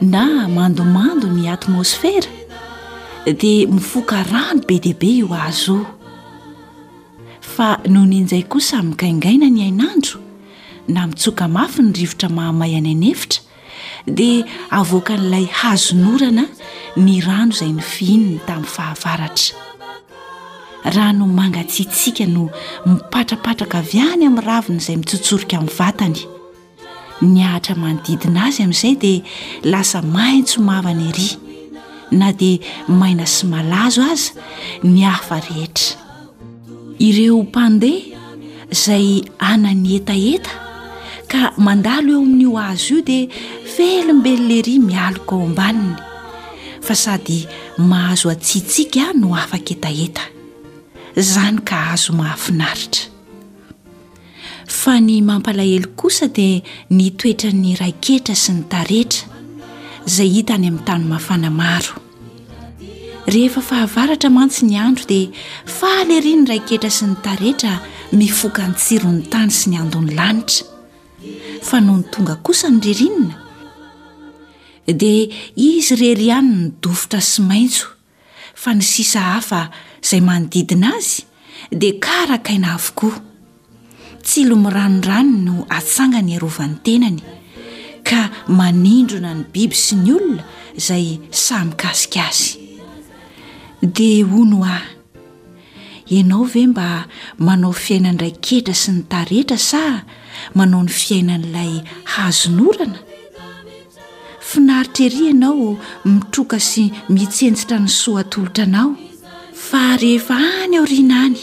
na mandomando ny atmosfera dia mifoka rano be dia be io azo io fa noho ny injay kosa migaingaina ny hainandro na mitsoka mafy ny rivotra mahamay any anefitra dia avoakan'ilay hazonorana ny rano izay ny fihininy tamin'ny fahavaratra rano mangatsitsiaka no mipatrapatraka avy any amin'ny ravina izay mitsotsorika amin'ny vatany Ny ahitra manodidina azy amin'izay dia lasa maitso mavana ery, na dia maina sy malazo aza ny hafa rehetra. Ireo mpandeha izay anany hetaheta ka mandalo eo amin'io hazo io dia velombelona ery mialoka ao ambaniny, fa sady mahazo hatsiatsiaka no afaka hetaheta. Izany ka hazo mahafinaritra. fa ny mampalahelo kosa dia ny toetran'ny raiketra sy ny taretra izay hita any amin'ny tany mafana maro rehefa fahavaratra mantsy ny andro dia faly ery ny raiketra sy ny taretra mifoka ny tsiron'ny tany sy ny andon'ny lanitra fa noho ny tonga kosa ny ririnina dia izy rery ihany ny dofotra sy maitso fa ny sisa hafa izay manodidina azy dia karakaina avokoa. Tsilo miranondrano no atsangany hiarovan'ny tenany, ka manindrona ny biby sy ny olona izay sahy mikasika azy. Dia hono ho ahy, ianao ve mba manao fiainan-draiketra sy ny taretra sa manao ny fiainan'ilay hazon'orana? Finaritra ery ianao mitroka sy mitsentsitra ny soa atolotra anao fa rehefa any aoriana any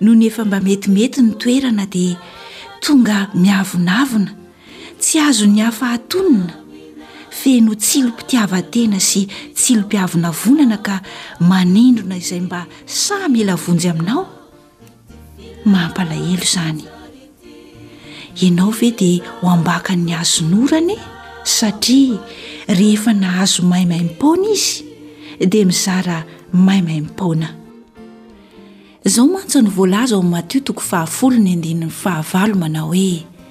nony efa mba metimety ny toerana dia tonga miavonavona tsy azon'ny hafa atonina feno tsilom-pitiavan-tena sy tsilom-piavonavonana ka manindrona izay mba sahy mila vonjy aminao Mampalahelo izany. Ianao ve dia ho ambakan'ny azon'orana e? Satria rehefa nahazo maimaim-poana izy dia mizara maimaim-poana. Izao mantsy no voalaza ao amin'ny Matio toko fahafolo ny andininy fahavalo manao hoe.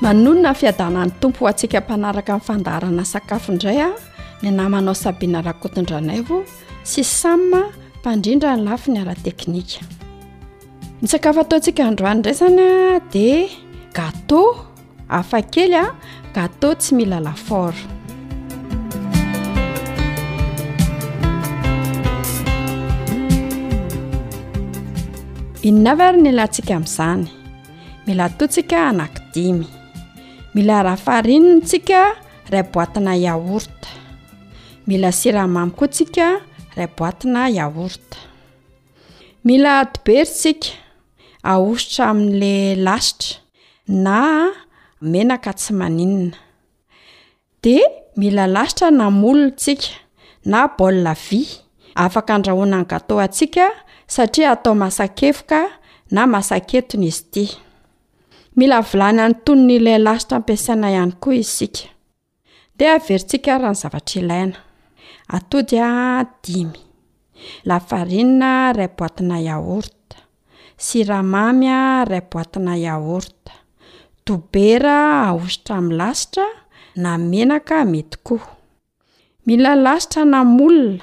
Manonona ny fiadanan'ny Tompo ho antsika mpanaraka ny fandaharana sakafo indray a, ny namanao Sabina Rakotondranaivo sy Sam mpandrindra ny lafiny ara-teknika. Ny sakafo ataontsika androany indray izany a dia gâteau hafakely a, gâteau tsy mila lafaoro. Inona avy ary ny ilantsika amin'izany? Mila atotsika anaky dimy. Mila raha farininy tsika ray boatina yaourt. Mila siramamy koa tsika ray boatina yaourt. Mila dobery tsika ahosotra amin'le lasitra na menaka tsy maninona. Dia mila lasitra na moule tsika, na bol vy, afaka andrahoana ny gateau antsika satria atao masakevoka na masaketona izy ity. Mila vilany antonony ilay lasitra ampiasaina ihany koa isika. Dia averintsika ary ny zavatra ilaina. Atody dimy. Lafarinina iray boatina yaourt. Siramamy iray boatina yaourt. Dobera ahosotra amin'ny lasitra na menaka mety koa. Mila lasitra na moule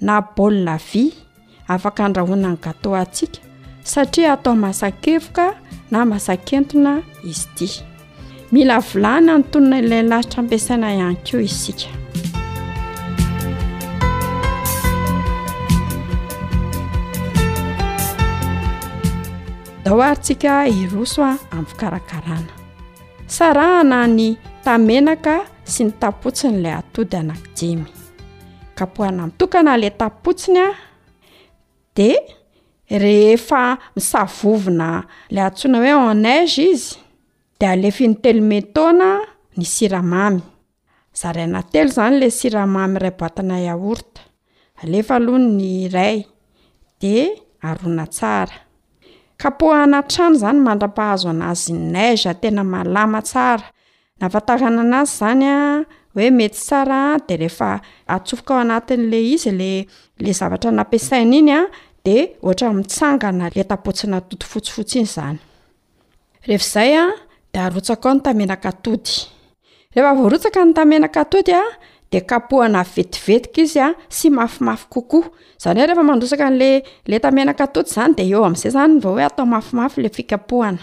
na bol vy afaka andrahoana ny gateau antsika satria atao masakevoka na masak'entona izy ity. Mila volana antonona ilay lasitra ampiasaina ihany koa isika. Dao ary tsika hiroso amin'ny fikarakarana. Sarahana ny tamenaka sy ny tapotsiny ilay atody anankijemy. Kapohana mitokana ilay tapotsiny Dia rehefa misavovona ilay antsoina hoe en neige izy dia alefiny telo me taona ny siramamy, zaraina telo izany ilay siramamy iray boatina yaourt, alefa aloha ny iray dia aroina tsara, kapohana hatrany izany mandra-pahazo an'azy neige tena malama tsara, Nahafantarana an'azy izany hoe mety tsara de rehefa atsofoka ao anatin'le izy le le zavatra nampiasaina iny a de ohatra mitsangana le tabôtsy natody fotsifotsy iny zany, rehefa izay a de arotsaka ao ny tamenak'atody, rehefa voarotsaka ny tamenak'atody a de kapohana vetivetika izy a sy mafimafy kokoa, zany hoe rehefa mandrotsaka an'le le tamenak'atody zany de eo amin'izay zany vao hoe atao mafimafy le fikapohana.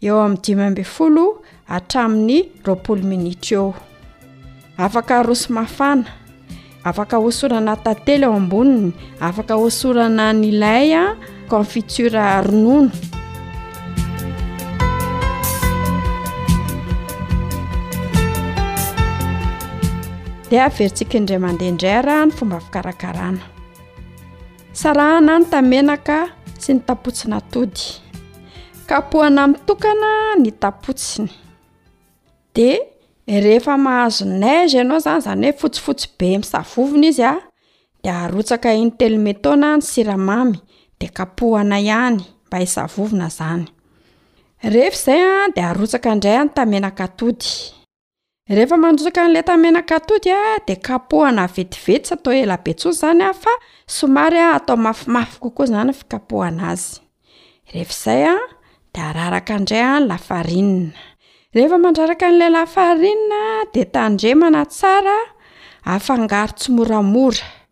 eo amin'ny dimy ambin'ny folo hatramin'ny roapolo minitra eo. Afaka aroso mafana, afaka hosorana tantely eo amboniny, afaka hosorana ny lay a confiture ronono. Dia averintsika indray mandeha indray arahany fomba fikarakarana. Sarahana ny tamenaka sy ny tapotsin'atody. Kapohana mitokana ny tapotsiny. De rehefa mahazo neige ianao zany, zany hoe fotsifotsy be misavovona izy a, de arotsaka in telo ème taona ny siramamy, de kapohana ihany mba hisavovona zany. Rehefa izay a de arotsaka indray ny tamenak'atody. Rehefa manontsaka ny lenta-menaka atody dia kapohana vetivety tsy atao ela be intsony izany a fa somary a atao mafimafy kokoa izany ny fikapohana azy. Rehefa izay a dia araraka indray a ny lafarinina. Rehefa mandraraka an'ilay lafarinina dia tandremana tsara afangaro tsimoramora.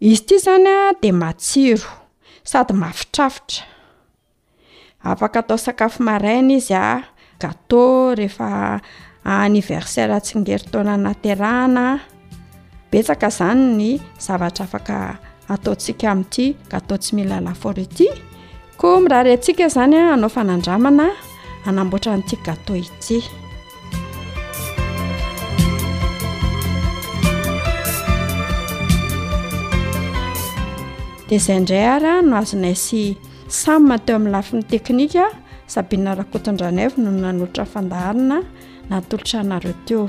Izy ity zany a de matsiro sady mafitrafitra, afaka atao sakafo maraina izy a, gâteau rehefa anniversaire tsingerin-taona nahaterahana, betsaka zany ny zavatra afaka ataontsika amin'ity gâteau tsy mila lafaoro ity. Koa mirary antsika izany hanao fanandramana hanamboatra an'ity gato ity. Dia izay indray ara no azonay sy Sam teo amin'ny lafiny teknika, Sabina Rakotondranaivo no nanolotra fandaharana natolotra anareo teo.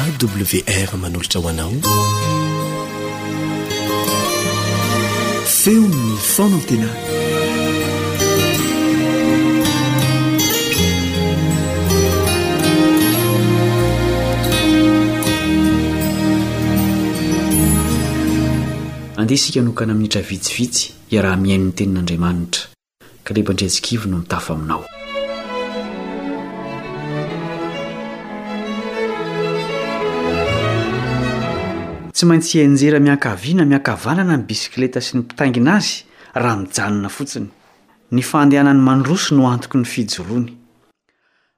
AWR manolotra ho anao feon'ny fonantenana andeha isika hanokana minitra vitsivitsy iaraha-mihaino ny tenin'Andriamanitra Kaleb Andriantsikivy no mitafo aminao. Tsy maintsy hianjera miankavia na miankavanana ny bisikileta sy ny mpitaingina azy raha mijanona fotsiny. Ny fandehanany mandroso no antoky ny fijoroany.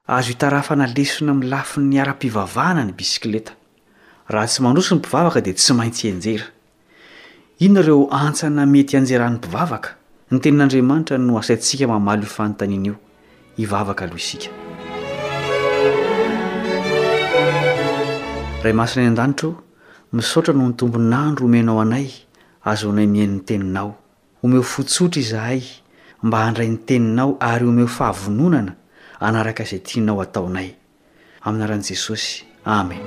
Azo itarafana lesona amin'ny lafiny ara-pivavahana ny bisikileta. Raha tsy mandroso ny mpivavaka dia tsy maintsy hianjera. Inona ireo hantsana mety hianjeran'ny mpivavaka? Ny Tenin'Andriamanitra no asaintsika mamaly io fanontaniana io. Hivavaka aloha isika. Ray masina any an-danitra o, misaotra noho ny tombon'andro omenao anay ahazoanay mihaino ny Teninao. Omeo fo tsotra izahay mba handray ny Teninao ary omeo fahavononana hanaraka izay tianao hataonay. Amin'ny anaran'i Jesosy. Amen.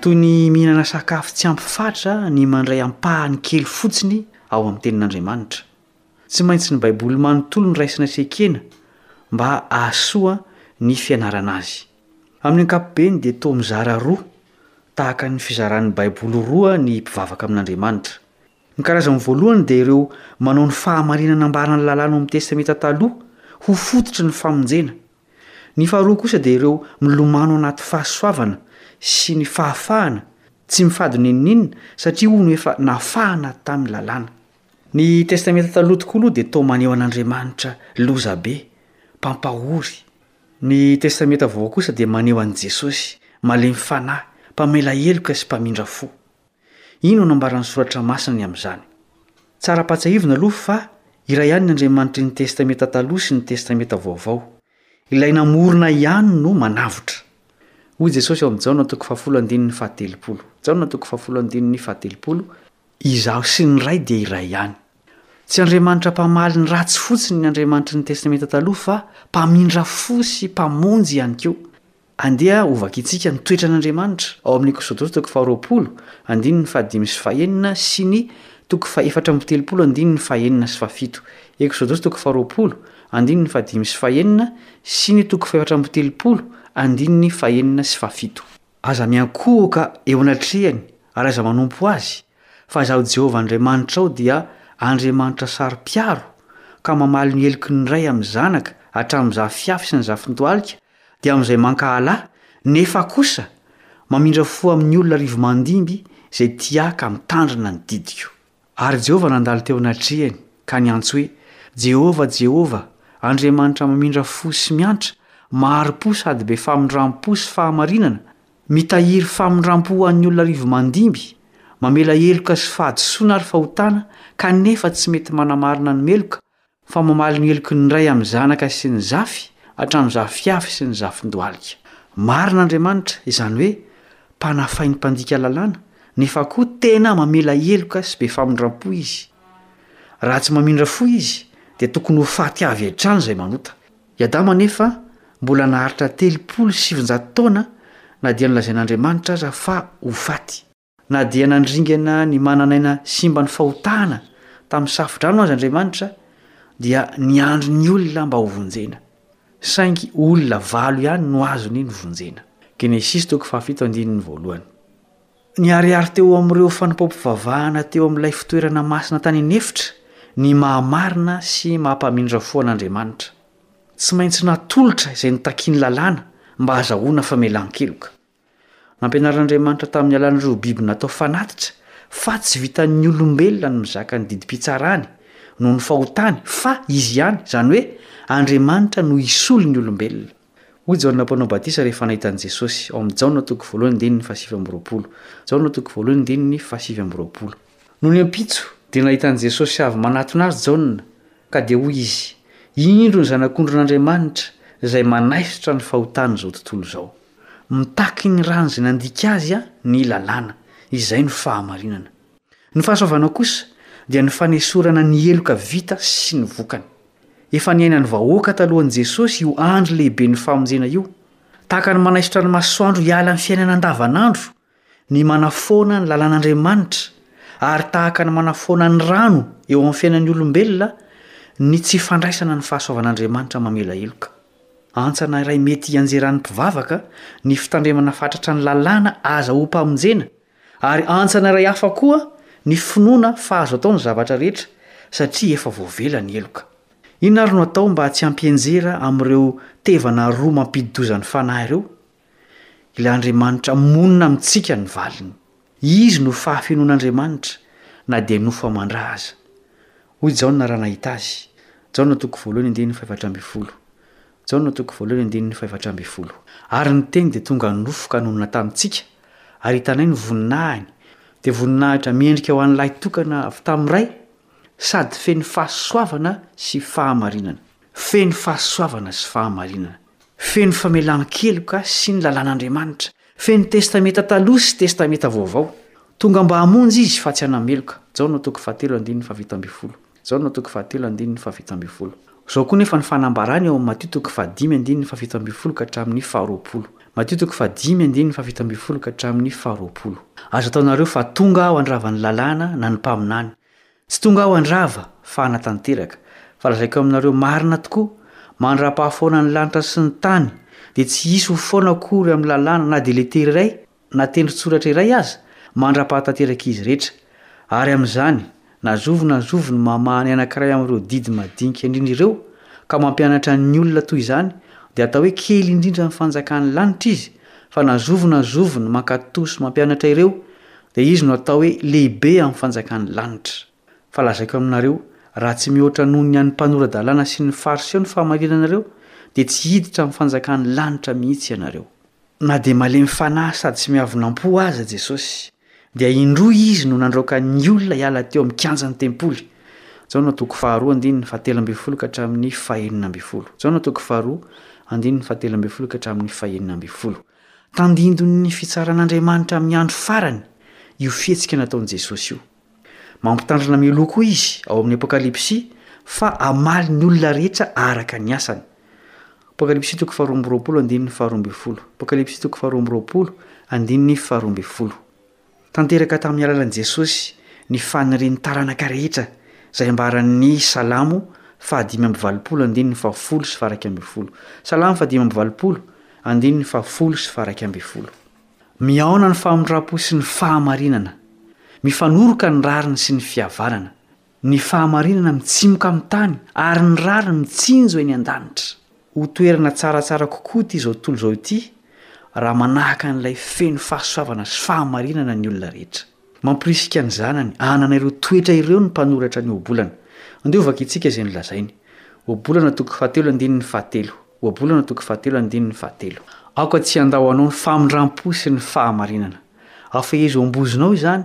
Toy ny mihinana sakafo tsy ampy fatra ny mandray ampahany kely fotsiny ao amin'ny Tenin'Andriamanitra. Tsy maintsy ny Baiboly manontolo no raisina sy ekena mba hahasoa ny fianarana azy. Amin'ny ankapobeny dia toa mizara roa, tahaka ny fizaran'ny Baiboly roa ny mpivavaka amin'Andriamanitra. Ny karazany voalohany dia ireo manao ny fahamarinana ambaran'ny Lalàna ao amin'ny Testamenta Taloha ho fototry ny famonjena. Ny faharoa kosa dia ireo milomano anaty fahasoavana sy ny fahafahana, tsy mifady n'inon'inona, satria hono efa nafahana tamin'ny Lalàna. Ny Testamenta Taloha tokoa aloha dia toa maneho an'Andriamanitra lozabe, mpampahory, Ny Testamenta Vaovao kosa dia maneho an'i Jesosy, malemy fanahy, mpamela heloka sy mpamindra fo. Inona no ambaran'ny Soratra Masina ny amin'izany? Tsara ampahatsiahivina aloha fa iray ihany ny Andriamanitry ny Testamenta Taloha sy ny Testamenta Vaovao. Ilay namorona ihany no manavotra. Hoy Jesosy ao amin'ny Jaona toko fahafolo andininy fahatelopolo, Jaona toko fahafolo andininy fahatelopolo, Izaho sy ny Ray dia iray ihany. Tsy Andriamanitra mpamaly ny ratsy fotsiny ny Andriamanitry ny Testamenta Taloha fa mpamindra fo sy mpamonjy ihany koa. Andeha hovakintsika ny toetran'Andriamanitra ao amin'ny Eksodosa toko faharoapolo andininy fahadimy sy fahenina sy ny toko fahefatra amby telopolo andininy fahenina sy fahafito. Eksodosa toko faharoapolo andininy fahadimy sy fahenina sy ny toko fahefatra amby telopolo andininy fahenina sy fahafito. Aza miankohoka eo anatrehany ary aza manompo azy, fa Izaho Jehovah Andriamanitrao dia Andriamanitra saro-piaro, ka mamaly ny heloky ny ray amin'ny zanaka hatramin'ny zafiafy sy ny zafintoalika, dia amin'izay mankahala, nefa kosa mamindra fo amin'ny olona rivo-mandimby izay tià ka mitandrina ny didiko. Ary Jehovah nandalo teo anatrehany, ka niantso hoe, Jehovah, Jehovah, Andriamanitra mamindra fo sy miantra, mahari-po sady be famindram-po sy fahamarinana, mitahiry famindram-po ho an'ny olona arivo mandimby, mamela heloka sy fahadisoana ary fahotana, kanefa tsy mety manamarina ny meloka, fa mamaly ny heloky ny Ray amin'ny Zanaka sy ny Zafy hatramin'ny zafiafy sy ny zafin-dohalika. Marina Andriamanitra, izany hoe Mpanafain'ny mpandika lalàna, nefa koa tena mamela heloka sy be famindram-po Izy. Raha tsy mamindra fo Izy, dia tokony ho faty avy hatrany izay manota. I Adama anefa mbola naharitra telopolo sy sivinjato taona na dia nolazain'Andriamanitra aza fa ho faty. Na dia nandringana ny manan'aina simba ny fahotana tamin'ny safo-drano aza Andriamanitra, dia niandry ny olona mba hovonjena. Saingy olona valo ihany no azony novonjena. Genesisy toko fahafito andininy voalohany. Niharihary teo amin'ireo fanompoam-pivavahana teo amin'ilay fitoerana masina tany an'efitra ny maha-marina sy maha-mpamindra fo an'Andriamanitra. Tsy maintsy natolotra izay notakian'ny Lalàna mba hahazahoana famelan-keloka. Nampianarin'Andriamanitra tamin'ny alalan'ireo biby natao fanatitra fa tsy vitan'ny olombelona ny mizaka ny didim-pitsarany noho ny fahotany fa Izy ihany, izany hoe Andriamanitra no hisolo ny olombelona. Hoy Jaona Mpanao Batisa rehefa nahita an'i Jesosy, ao amin'ny Jaona toko voalohany andininy fahasivy amby roapolo, Jaona toko voalohany andininy fahasivy amby roapolo. Noho ny ampitso, dia nahita an'i Jesosy avy manatona Azy Jaona, ka dia hoy izy, Indro ny Zanak'ondrin'Andriamanitra izay manaisotra ny fahotan'izao tontolo izao. Mitaky ny rano izay nandika azy ny lalàna. Izay no fahamarinana. Ny fahasoavana kosa dia ny fanesorana ny heloka vita sy ny vokany. Efa niainan'ny vahoaka talohan'i Jesosy io andro lehiben'ny famonjena io. Tahaka ny manaisotra ny masoandro hiala amin'ny fiainana andavanandro, ny manafoana ny lalan'Andriamanitra, ary tahaka ny manafoana ny rano eo amin'ny fiainan'ny olombelona ny tsy fandraisana ny fahasoavan'Andriamanitra mamela heloka. Antsana iray mety hianjeran'ny mpivavaka ny fitandremana fatratra ny lalàna aza hompamonjena, ary antsana iray hafa koa ny finoana fa azo atao ny zavatra rehetra satria efa voavela ny heloka. Inona ary no atao mba tsy hampianjera amin'ireo tevana roa mampidi-doza ny fanahy ireo? Ilay Andriamanitra monina amintsika ny valiny. Izy no fahafenoan'Andriamanitra, na dia nofo aman-dra aza. Hoy Jaona raha nahita Azy, Jaona toko voalohany andininy fahefatra ambin'ny folo, Jaona toko voalohany andininy fahefatra ambin'ny folo. Ary ny Teny dia tonga nofo ka nonina tamintsika, ary hitanay ny voninahiny, dia voninahitra miendrika ho an'ny lahy tokana avy tamin'ny Ray, sady feno fahasoavana sy fahamarinana. Feno fahasoavana sy fahamarinana. Feno famelan-keloka sy ny lalàn'Andriamanitra. Feno Testamenta Taloha sy Testamenta Vaovao. Tonga mba hamonjy Izy fa tsy hanameloka. Jaona toko fahatelo andininy fahafito ambin'ny folo. Jaona toko fahatelo andininy fahafito ambin'ny folo. Izao koa nefa ny fanambarany ao amin'ny Matio toko fahadimy andininy fahafito ambin'ny folo ka hatramin'ny faharoapolo. Matio toko fahadimy andininy fahafito ambin'ny folo ka hatramin'ny faharoapolo. Azo ataonareo fa tonga aho handrava ny lalàna na ny mpaminany. Tsy tonga aho handrava fa hanatanteraka, fa lazaiko aminareo marina tokoa, mandra-pahafoana ny lanitra sy ny tany, dia tsy hisy ho foana akory amin'ny lalàna na dia letera iray na tendron-tsoratra iray aza, mandra-pahataterak'izy rehetra. Ary amin'izany, na zovy na zovy no mamaha ny anankiray amin'ireo didy madinika indrindra ireo, ka mampianatra ny olona toy izany, dia atao hoe kely indrindra amin'ny fanjakan'ny lanitra izy, fa na zovy na zovy no mankatò sy mampianatra ireo, Dia izy no atao hoe lehibe amin'ny fanjakan'ny lanitra. Fa lazaiko aminareo, raha tsy mihoatra noho ny an'ny mpanora-dalàna sy ny Fariseo ny fahamarinanareo, dia tsy hiditra amin'ny fanjakan'ny lanitra mihitsy ianareo. Na dia malemy fanahy sady tsy miavonam-po aza Jesosy, dia indroa izy no nandraoka ny olona hiala teo amin'ny kianjan'ny tempoly. Jaona toko faharoa andininy fahatelo ambin'ny folo ka hatramin'ny fahenina ambin'ny folo. Jaona toko faharoa andininy fahatelo ambin'ny folo ka hatramin'ny fahenina ambin'ny folo. Tandindon'ny fitsaran'Andriamanitra amin'ny andro farany io fihetsika nataon'i Jesosy io. Mampitandrina mialoha koa izy ao amin'ny Apokalypsy fa hamaly ny olona rehetra araka ny asany. Apokalypsy toko faharoa amby roapolo andininy faharoa ambin'ny folo. Apokalypsy toko faharoa amby roapolo andininy faharoa ambin'ny folo. Tanteraka tamin'ny alalan'i Jesosy ny fanirian'ny taranaka rehetra, izay ambaran'ny Salamo fahadimy amby valopolo andininy fahafolo sy faharaika ambin'ny folo. Salamo fahadimy amby valopolo, andininy fahafolo sy faharaika ambin'ny folo. Mihaona ny famindram-po sy ny fahamarinana, mifanoroka ny rariny sy ny fihavanana. Ny fahamarinana mitsimoka amin'ny tany ary ny rariny mitsinjo eny an-danitra. Ho toerana tsaratsara kokoa ity izao tontolo izao ity raha manahaka an'ilay feno fahasoavana sy fahamarinana ny olona rehetra. Mampirisika ny zanany hanana ireo toetra ireo ny mpanoratra ny Ohabolana. Andeha ho vakintsika izay nolazainy. Ohabolana toko fahatelo andininy fahatelo. Ohabolana toko fahatelo andininy fahatelo. Aoka tsy handao anao ny famindram-po sy ny fahamarinana. Afehezo ambozonao izany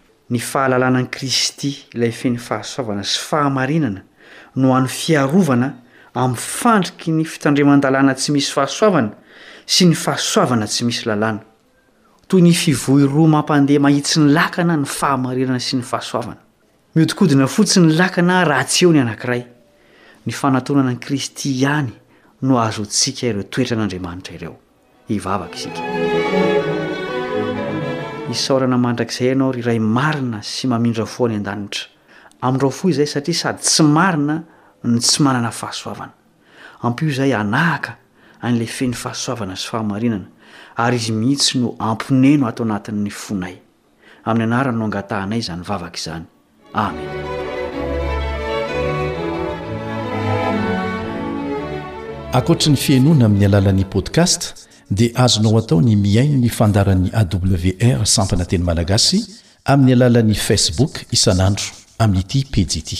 Ny fahalalana an'i Kristy, ilay feno fahasoavana sy fahamarinana, no an'ny fiarovana amin'ny fandriky ny fitandreman-dalàna tsy misy fahasoavana sy ny fahasoavana tsy misy lalàna. Toy ny fivoy roa mampandeha mahitsy ny lakana ny fahamarinana sy ny fahasoavana. Mihodinkodina fotsiny ny lakana raha tsy eo ny anankiray. Ny fanatonana an'i Kristy ihany no ahazoantsika ireo toetran'Andriamanitra ireo. Hivavaka isika. Isaorana mandrakizay Ianao, ry Ray marina sy mamindra fo any an-danitra. Amindrao fo izay satria sady tsy marina no tsy manana fahasoavana. Ampio izahay hanahaka an'ilay feno fahasoavana sy fahamarinana, ary izy mihitsy no amponeno ato anatin'ny fonay. Amin'ny anarany no angatahanay izany vavaka izany. Amen. Ankoatry ny fihenoana amin'ny alalan'ny podcast dia azonao atao ny mihaino ny fandaharan'ny awr sampana teny malagasy amin'ny alalan'ny facebook isan'andro amin'ity pejy ity.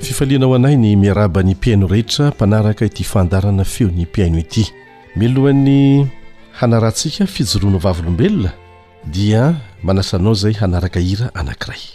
Fifaliana ho anay ny miaraba ny mpihaino rehetra mpanaraka ity fandaharana feon'ny mpihaino ity. Milohan'ny hanarantsika fijoroana ho vavolombelona dia manasa anao izay hanaraka hira anankiray.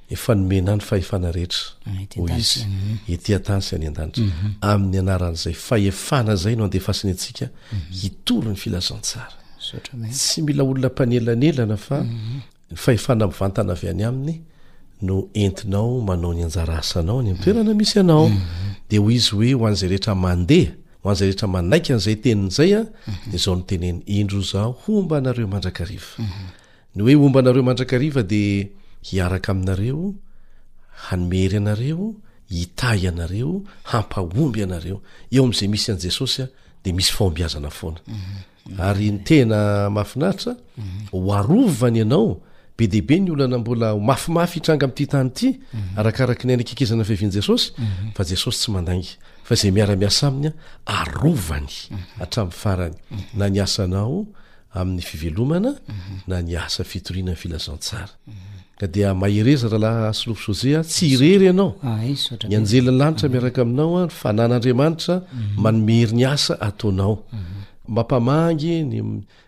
Efa nomena ny fahefana rehetra, hoy izy, ety an-tany sy any an-danitra. Amin'ny anaran'izay fahefana izay no andefasany antsika hitory ny filazantsara. Tsy mila olona mpanelanelana fa ny fahefana mivantana avy any aminy no entinao manao ny anjara asanao any amin'ny toerana misy anao. Dia hoy izy hoe ho an'izay rehetra mandeha, ho an'izay rehetra manaiky an'izay teniny izay, dia izao no teneny, indro izaho homba anareo mandrakariva. Ny hoe homba anareo mandrakariva dia hiaraka aminareo, hanome hery anareo, hitahy anareo, hampahomby anareo. Eo amin'izay misy an'i Jesosy dia misy fahombiazana foana. Mhm. Ary ny tena mahafinaritra, mhm. ho arovany ianao, be dia be ny olana mbola ho mafimafy hitranga amin'ity tany ity, mhm. arakaraka ny aina kikizana ny fiavian'i Jesosy, fa Jesosy tsy mandainga, fa izay miara-miasa aminy arovany hatramin'ny farany, na ny asanao, amin'ny fivelomana na ny asa fitoriana ny filazantsara ka dia mahereza rahalahy asolofo jose a tsy irery ianao ah, ny anjely lanitra miaraka aminao a ny fanan'andriamanitra mhm. manomery ny asa ataonao mhm. mampamangy ny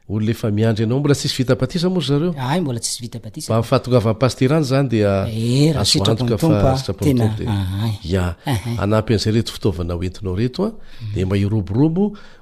olona efa miandry anao mbola tsisy vita batisa moa zareo ay mbola tsisy vita batisa mba fahatongavan'ny pasterany zany dia eh, azo antoka fa sitrapon'nytompo dia ya anampy an'izay reto fitaovana hoentinao reto a mhm. dia mba hiroborobo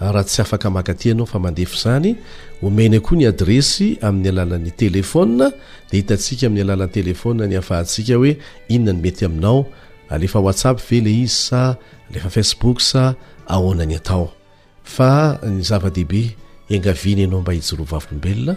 Raha tsy afaka maka aty ianao fa mandefa izany, omena koa ny adiresy amin'ny alalan'ny telefaonina dia hitantsika amin'ny alalan'ny telefaonina ny ahafahantsika hoe inona no mety aminao, alefa WhatsApp ve ilay izy sa alefa Facebook sa ahoana ny atao. Fa ny zava-dehibe, engaviana ianao mba hijoroa vavolombelona.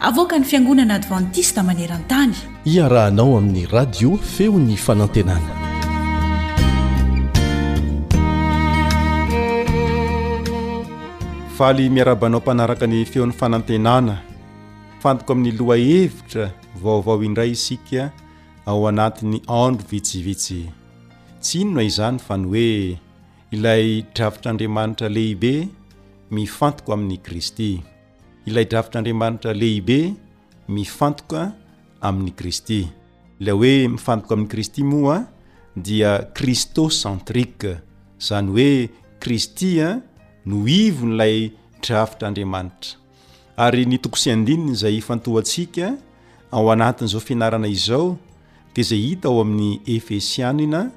Avoakan'ny Fiangonana Advantista maneran-tany. Iarahanao amin'ny Radio Feon'ny Fanantenana. Faly miarahaba anao mpanaraka ny Feon'ny Fanantenana. Fantoko amin'ny lohahevitra vaovao indray isika ao anatin'ny andro vitsivitsy. Tsy inona izany fa ny hoe ilay drafitr'Andriamanitra lehibe mifantoko amin'i Kristy. Ilay drafitr'Andriamanitra lehibe mifantoka amin'i Kristy. Ilay hoe mifantoka amin'i Kristy moa dia christocentrique, izany hoe Kristy no ivon'ilay drafitr'Andriamanitra. Ary ny toko sy andininy izay ifantohantsika ao anatin'izao fianarana izao dia izay hita ao amin'ny Efesianina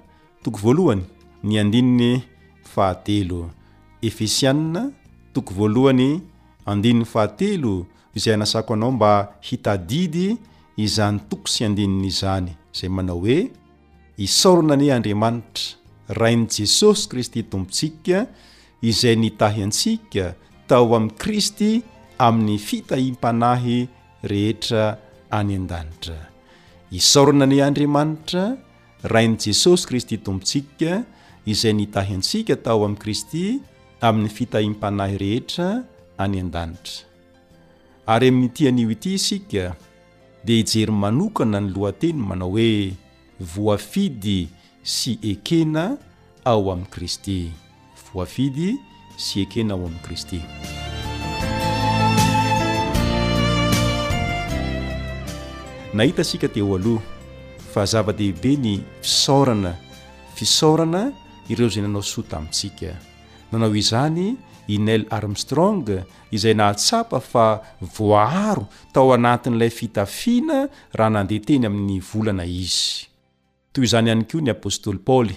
Toko voalohany, ny andininy fahatelo. Efesiana, toko voalohany, andininy fahatelo, izay anasako anao mba hitadidy izany toko sy andininy izany, izay manao hoe, Isaorana anie Andriamanitra, Rain'i Jesosy Kristy Tompontsika, izay nitahy antsika tao amin'i Kristy amin'ny fitahiam-panahy rehetra any an-danitra. Isaorana anie Andriamanitra, Rain'i Jesosy Kristy Tompontsika izay nitahy antsika tao amin'i Kristy amin'ny fitahiam-panahy rehetra any an-danitra. Ary amin'ity anio ity isika dia hijery manokana ny lohateny manao hoe Voafidy sy Ekena ao amin'i Kristy. Voafidy sy ekena ao amin'i Kristy. Nahita isika teo aloha fa zava-dehibe ny fisaorana, fisaorana ireo izay nanao soa tamintsika. Nanao izany i Neil Armstrong izay nahatsapa fa voaaro tao anatin'ilay fitafiana raha nandeha teny amin'ny volana izy. Toy izany ihany koa ny apostoly Paoly,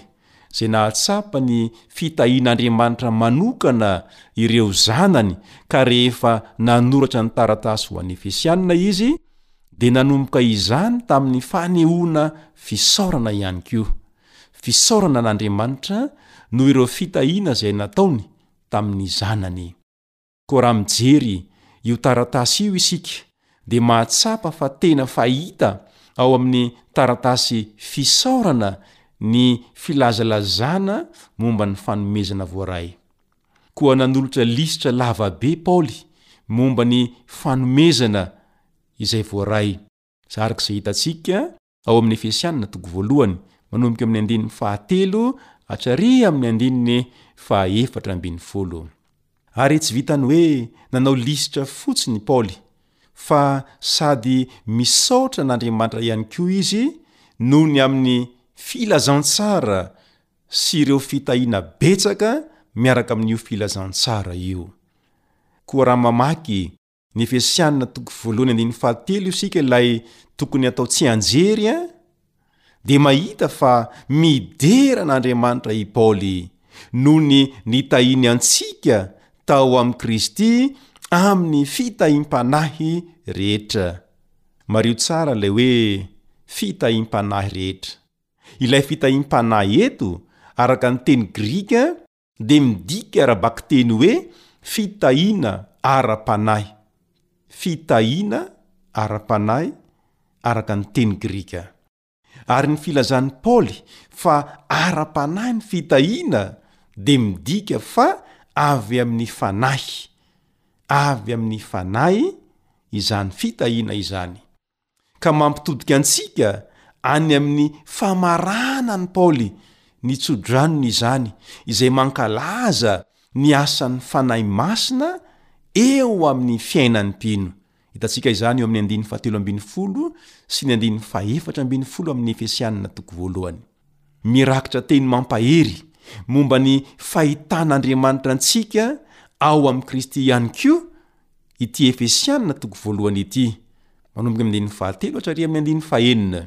izay nahatsapa ny fitahian'Andriamanitra manokana ireo zanany, ka rehefa nanoratra ny taratasy ho an'ny Efesianina izy, dia nanomboka izany tamin'ny fanehoana fisaorana ihany koa, fisaorana an'Andriamanitra noho ireo fitahiana izay nataony tamin'ny zanany. Koa raha mijery io taratasy io isika dia mahatsapa fa tena fahita ao amin'ny taratasy fisaorana ny filazalazana momba ny fanomezana voaray. Koa nanolotra lisitra lava be Paoly momba ny fanomezana izay voaray. Araka izay hitantsika, Ao amin'ny Efesianina, toko voalohany, manomboka amin'ny andininy fahatelo hatrary amin'ny andininy fahaefatra ambin'ny folo. Ary tsy vitan'ny hoe nanao lisitra fotsiny i Paoly, fa sady misaotra an'Andriamanitra ihany koa izy noho ny amin'ny filazantsara sy ireo fitahiana betsaka miaraka amin'io filazantsara io. Koa raha mamaky Ny Efesianina toko voalohany andininy fahatelo isika ilay tokony atao tsianjery a dia mahita fa midera an'Andriamanitra i Paoly noho ny nitahiany antsika tao amin'i Kristy amin'ny fitahiam-panahy rehetra. Mariho tsara ilay hoe fitahiam-panahy rehetra. Ilay fitahiam-panahy eto, araka ny teny grika, dia midika ara-bakiteny hoe fitahiana ara-panahy, fitahiana ara-panahy araka ny teny grika. Ary ny filazan'i Paoly fa ara-panahy ny fitahiana dia midika fa avy amin'ny fanahy, avy amin'ny fanahy izany fitahiana izany. ka mampitodika antsika any amin'ny famarana an'i Paoly ny tsodranony izany izay mankalaza ny asan'ny Fanahy Masina eo amin'ny fiainan'ny mpino. Hitantsika izany eo amin'ny andininy fahatelo ambin'ny folo sy ny andininy fahefatra ambin'ny folo amin'ny Efesianina toko voalohany. Mirakitra teny mampahery momba ny fahitan'Andriamanitra antsika ao amin'i Kristy ihany koa ity Efesiana toko voalohany ity, manomboka amin'ny andininy fahatelo hatraria amin'ny andininy fahenina.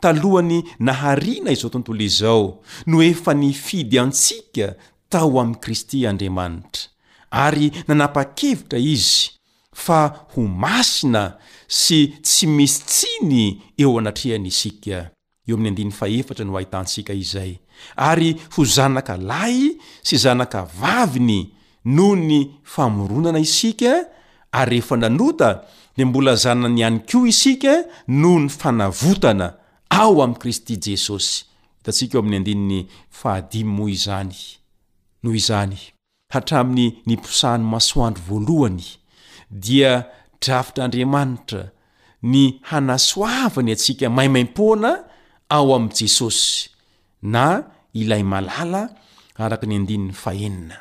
Talohan'ny nahariana izao tontolo izao no efa nifidy antsika tao amin'i Kristy Andriamanitra, ary nanapa-kevitra Izy fa ho masina sy tsy misy tsiny eo anatrehany isika. Eo amin'ny andininy fahefatra no ahitantsika izay, Ary ho zanaka lahy sy zanaka vaviny noho ny famoronana isika, ary rehefa nanota dia mbola zanany ihany koa isika noho ny fanavotana ao amin'i Kristy Jesosy. Hitantsika eo amin'ny andininy fahadimy moa izany. Noho izany. hatramin'ny niposahan'ny masoandro voalohany, dia drafitr'Andriamanitra ny hanasoavany antsika maimaimpoana ao amin'i Jesosy, na Ilay Malala, araka ny andininy fahenina.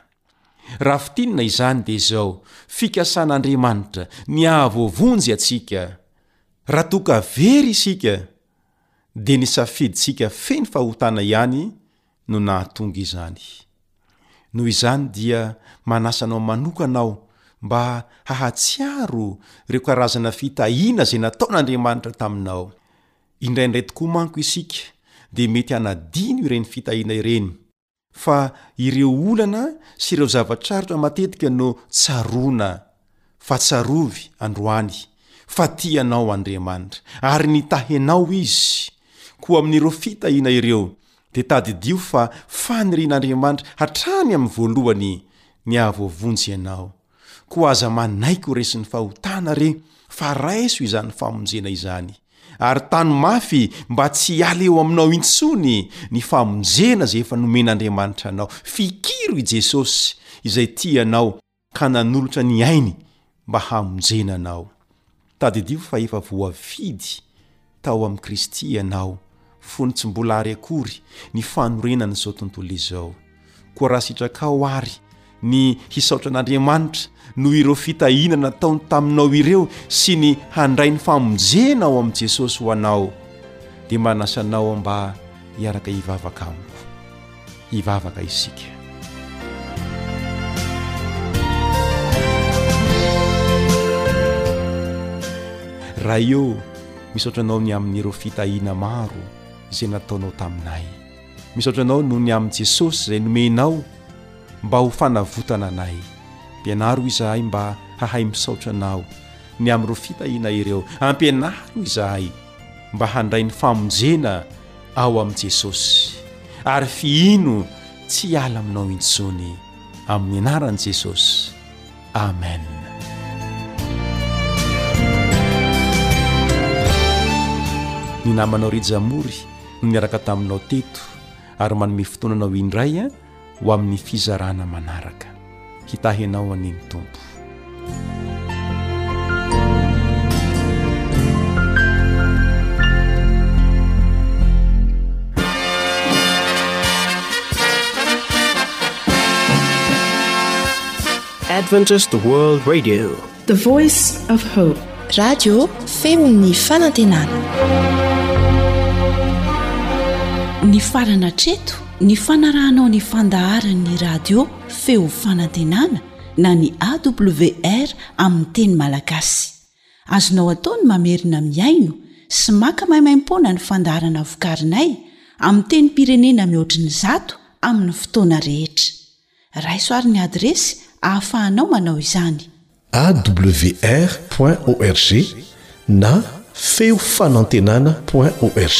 Raha fintinina izany, dia izao, fikasan'Andriamanitra ny hahavoavonjy antsika, raha toa ka very isika, dia ny safidintsika feno fahotana ihany no nahatonga izany. Noho izany dia manasa anao manokana aho mba hahatsiaro ireo karazana fitahiana izay nataon'Andriamanitra taminao. Indraindray tokoa manko isika dia mety hanadino ireny fitahiana ireny, fa ireo olana sy ireo zava-tsarotra matetika no tsaroana fa tsarovy androany fa tia anao Andriamanitra ary nitahy anao Izy, koa amin'ireo fitahiana ireo dia tadidio fa fanirian'Andriamanitra hatrany amin'ny voalohany ny hahavoavonjy anao, koa aza manaiky ho resin'ny fahotana re fa raiso izany famonjena izany, ary tano mafy mba tsy hiala eo aminao intsony ny famonjena izay efa nomen'Andriamanitra anao, fikiro i Jesosy izay tia anao ka nanolotra ny ainy mba hamonjena anao. Tadidio fa efa voafidy tao amin'i Kristy ianao, fony tsy mbola àry akory ny fanorenan'izao tontolo izao. Koa raha sitrakao àry ny hisaotra an'Andriamanitra noho ireo fitahiana nataony taminao ireo sy ny handray ny famonjena ao amin'i Jesosy ho anao, dia manasa anao mba hiaraka hivavaka amiko. hivavaka isika. Ray ô, misaotra Anao ny amin'ireo fitahiana maro izay nataonao taminay. Misaotra Anao noho ny amin'i Jesosy izay nomenao mba ho fanavotana anay. Ampianaro izahay mba hahay misaotra Anao ny amin'ireo fitahiana ireo. Ampianaro izahay mba handray ny famonjena ao amin'i Jesosy ary fihino tsy hiala aminao intsony amin'ny anaran'i Jesosy. Amen. Ny namanao Rija Mory no niaraka taminao teto ary manome fotoana anao indray a. ho amin'ny fizarana manaraka. Hitahy anao anie ny Tompo. Adventist World Radio. The voice of hope. Radio feon'ny fanantenana. Nifarana hatreto ny fanarahanao ny fandaharan'ny radio feo fanantenana na ny AWR amin'ny teny malagasy. Azonao atao ny mamerina mihaino sy maka maimaimpoana ny fandaharana vokarinay amin'ny tenim-pirenena mihoatry ny zato amin'ny fotoana rehetra. Raiso ary ny adiresy ahafahanao manao izany. awr point org na feo fanantenana point org.